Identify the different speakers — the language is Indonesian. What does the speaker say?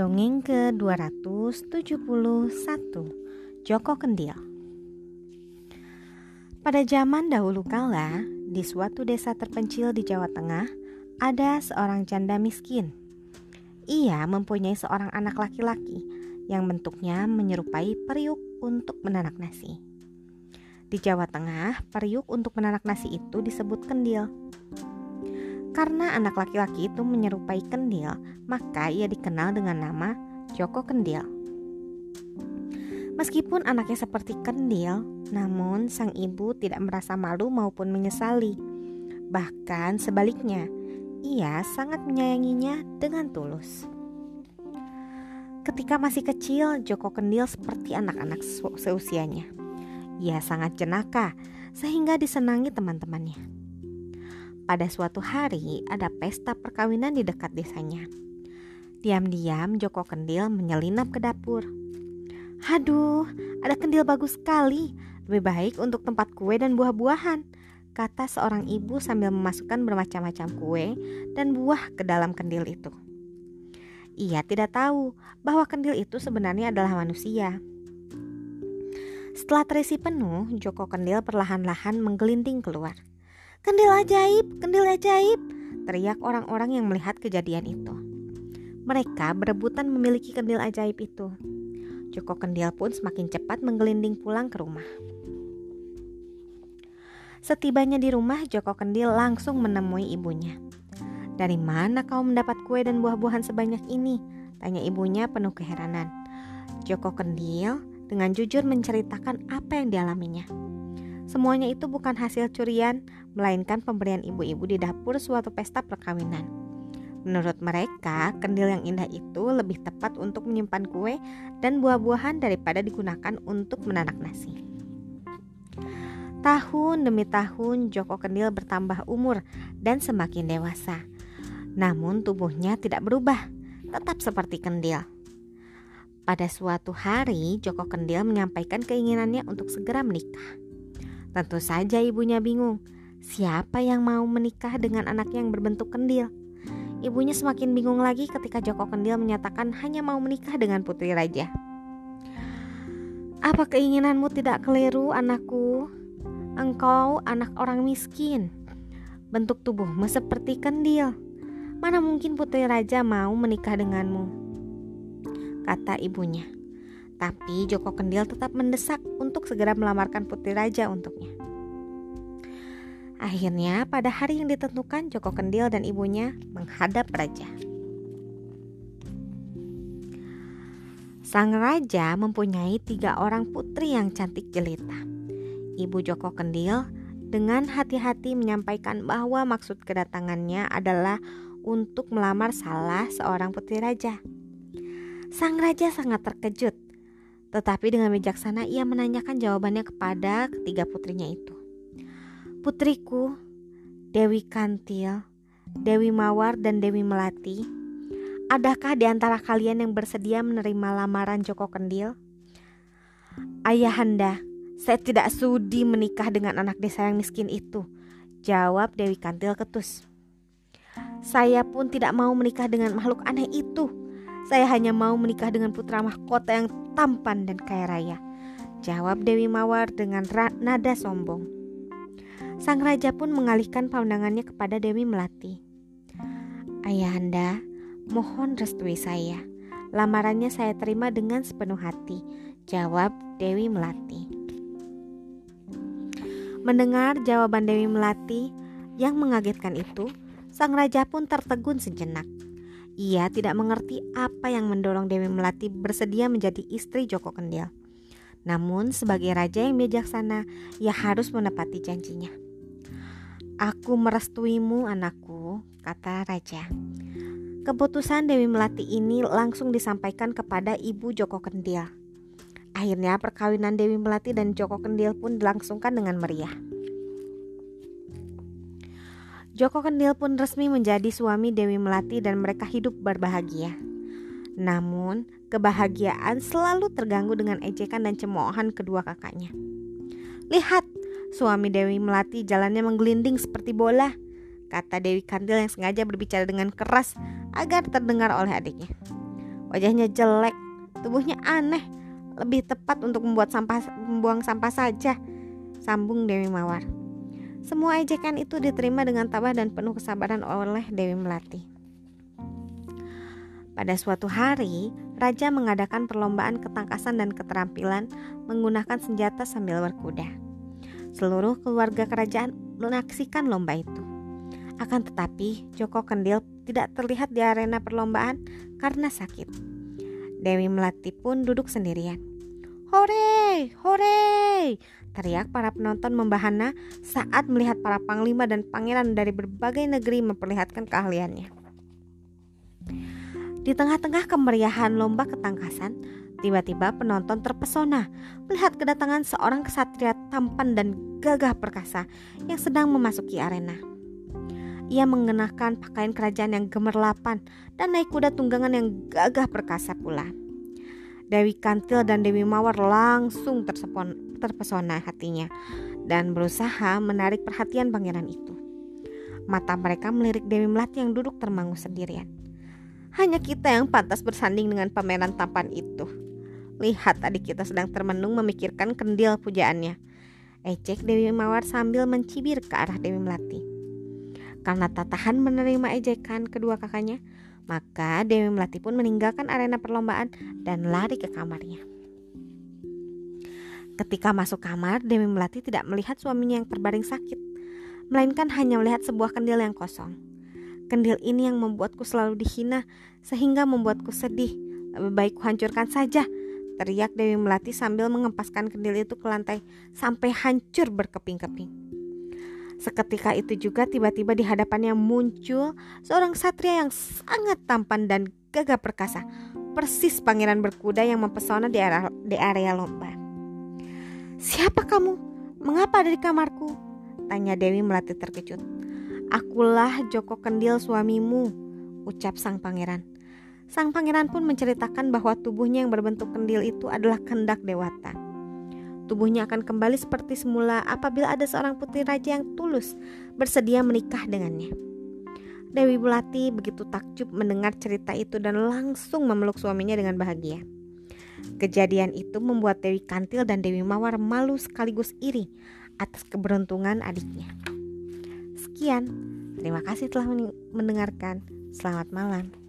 Speaker 1: Dongeng ke-271 Joko Kendil Pada zaman dahulu kala, di suatu desa terpencil di Jawa Tengah, ada seorang janda miskin. Ia mempunyai seorang anak laki-laki yang bentuknya menyerupai periuk untuk menanak nasi. Di Jawa Tengah, periuk untuk menanak nasi itu disebut kendil. Karena anak laki-laki itu menyerupai kendil, maka ia dikenal dengan nama Joko Kendil. Meskipun anaknya seperti kendil, namun sang ibu tidak merasa malu maupun menyesali. Bahkan sebaliknya, ia sangat menyayanginya dengan tulus. Ketika masih kecil, Joko Kendil seperti anak-anak seusianya. Ia sangat jenaka, sehingga disenangi teman-temannya. Pada suatu hari, ada pesta perkawinan di dekat desanya. Diam-diam Joko Kendil menyelinap ke dapur. Haduh, ada kendil bagus sekali. Lebih baik untuk tempat kue dan buah-buahan, kata seorang ibu sambil memasukkan bermacam-macam kue dan buah ke dalam kendil itu. Ia tidak tahu bahwa kendil itu sebenarnya adalah manusia. Setelah terisi penuh, Joko Kendil perlahan-lahan menggelinding keluar. Kendil ajaib, kendil ajaib, teriak orang-orang yang melihat kejadian itu. Mereka berebutan memiliki kendil ajaib itu. Joko Kendil pun semakin cepat menggelinding pulang ke rumah. Setibanya di rumah, Joko Kendil langsung menemui ibunya. Dari mana kau mendapat kue dan buah-buahan sebanyak ini? Tanya ibunya penuh keheranan. Joko Kendil dengan jujur menceritakan apa yang dialaminya. Semuanya itu bukan hasil curian, melainkan pemberian ibu-ibu di dapur suatu pesta perkawinan. Menurut mereka, kendil yang indah itu lebih tepat untuk menyimpan kue dan buah-buahan daripada digunakan untuk menanak nasi. Tahun demi tahun, Joko Kendil bertambah umur dan semakin dewasa. Namun tubuhnya tidak berubah, tetap seperti kendil. Pada suatu hari, Joko Kendil menyampaikan keinginannya untuk segera menikah. Tentu saja ibunya bingung. Siapa yang mau menikah dengan anak yang berbentuk kendil? Ibunya semakin bingung lagi ketika Joko Kendil menyatakan hanya mau menikah dengan putri raja. Apa keinginanmu tidak keliru, anakku? Engkau anak orang miskin. Bentuk tubuhmu seperti kendil. Mana mungkin putri raja mau menikah denganmu? Kata ibunya. Tapi Joko Kendil tetap mendesak untuk segera melamarkan putri raja untuknya. Akhirnya pada hari yang ditentukan Joko Kendil dan ibunya menghadap raja. Sang raja mempunyai tiga orang putri yang cantik jelita. Ibu Joko Kendil dengan hati-hati menyampaikan bahwa maksud kedatangannya adalah untuk melamar salah seorang putri raja. Sang raja sangat terkejut tetapi dengan bijaksana ia menanyakan jawabannya kepada ketiga putrinya itu. Putriku, Dewi Kantil, Dewi Mawar, dan Dewi Melati, adakah di antara kalian yang bersedia menerima lamaran Joko Kendil? Ayahanda, saya tidak sudi menikah dengan anak desa yang miskin itu, jawab Dewi Kantil ketus. Saya pun tidak mau menikah dengan makhluk aneh itu. Saya hanya mau menikah dengan putra mahkota yang tampan dan kaya raya. Jawab Dewi Mawar dengan nada sombong. Sang raja pun mengalihkan pandangannya kepada Dewi Melati. Ayahanda, mohon restui saya. Lamarannya saya terima dengan sepenuh hati. Jawab Dewi Melati. Mendengar jawaban Dewi Melati yang mengagetkan itu, sang raja pun tertegun sejenak. Ia tidak mengerti apa yang mendorong Dewi Melati bersedia menjadi istri Joko Kendil. Namun sebagai raja yang bijaksana, ia harus menepati janjinya. Aku merestuimu anakku, kata raja. Keputusan Dewi Melati ini langsung disampaikan kepada ibu Joko Kendil. Akhirnya perkawinan Dewi Melati dan Joko Kendil pun dilangsungkan dengan meriah. Joko Kendil pun resmi menjadi suami Dewi Melati dan mereka hidup berbahagia. Namun, kebahagiaan selalu terganggu dengan ejekan dan cemoohan kedua kakaknya. Lihat, suami Dewi Melati jalannya menggelinding seperti bola, kata Dewi Kandil yang sengaja berbicara dengan keras agar terdengar oleh adiknya. Wajahnya jelek, tubuhnya aneh, lebih tepat untuk membuat sampah membuang sampah saja. Sambung Dewi Mawar. Semua ejekan itu diterima dengan tabah dan penuh kesabaran oleh Dewi Melati. Pada suatu hari, raja mengadakan perlombaan ketangkasan dan keterampilan menggunakan senjata sambil berkuda. Seluruh keluarga kerajaan menaksikan lomba itu. Akan tetapi, Joko Kendil tidak terlihat di arena perlombaan karena sakit. Dewi Melati pun duduk sendirian. Hore, hore! Teriak para penonton membahana saat melihat para panglima dan pangeran dari berbagai negeri memperlihatkan keahliannya. Di tengah-tengah kemeriahan lomba ketangkasan, tiba-tiba penonton terpesona melihat kedatangan seorang kesatria tampan dan gagah perkasa yang sedang memasuki arena. Ia mengenakan pakaian kerajaan yang gemerlapan dan naik kuda tunggangan yang gagah perkasa pula. Dewi Kantil dan Dewi Mawar langsung tersepon, terpesona hatinya dan berusaha menarik perhatian pangeran itu. Mata mereka melirik Dewi Melati yang duduk termangu sendirian. Hanya kita yang pantas bersanding dengan pameran tampan itu. Lihat adik kita sedang termenung memikirkan kendil pujaannya. Ejek Dewi Mawar sambil mencibir ke arah Dewi Melati. Karena tak tahan menerima ejekan kedua kakaknya, maka Dewi Melati pun meninggalkan arena perlombaan dan lari ke kamarnya. Ketika masuk kamar, Dewi Melati tidak melihat suaminya yang terbaring sakit, melainkan hanya melihat sebuah kendil yang kosong. Kendil ini yang membuatku selalu dihina sehingga membuatku sedih. Lebih baik kuhancurkan saja. Teriak Dewi Melati sambil mengempaskan kendil itu ke lantai sampai hancur berkeping-keping. Seketika itu juga tiba-tiba di hadapannya muncul seorang satria yang sangat tampan dan gagah perkasa. Persis pangeran berkuda yang mempesona di area, di area lomba. Siapa kamu? Mengapa ada di kamarku? Tanya Dewi Melati terkejut. Akulah Joko Kendil suamimu, ucap sang pangeran. Sang pangeran pun menceritakan bahwa tubuhnya yang berbentuk kendil itu adalah kendak dewata. Tubuhnya akan kembali seperti semula apabila ada seorang putri raja yang tulus bersedia menikah dengannya. Dewi Bulati begitu takjub mendengar cerita itu dan langsung memeluk suaminya dengan bahagia. Kejadian itu membuat Dewi Kantil dan Dewi Mawar malu sekaligus iri atas keberuntungan adiknya. Sekian, terima kasih telah mendengarkan. Selamat malam.